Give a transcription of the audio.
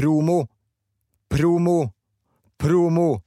Promo. Promo. Promo.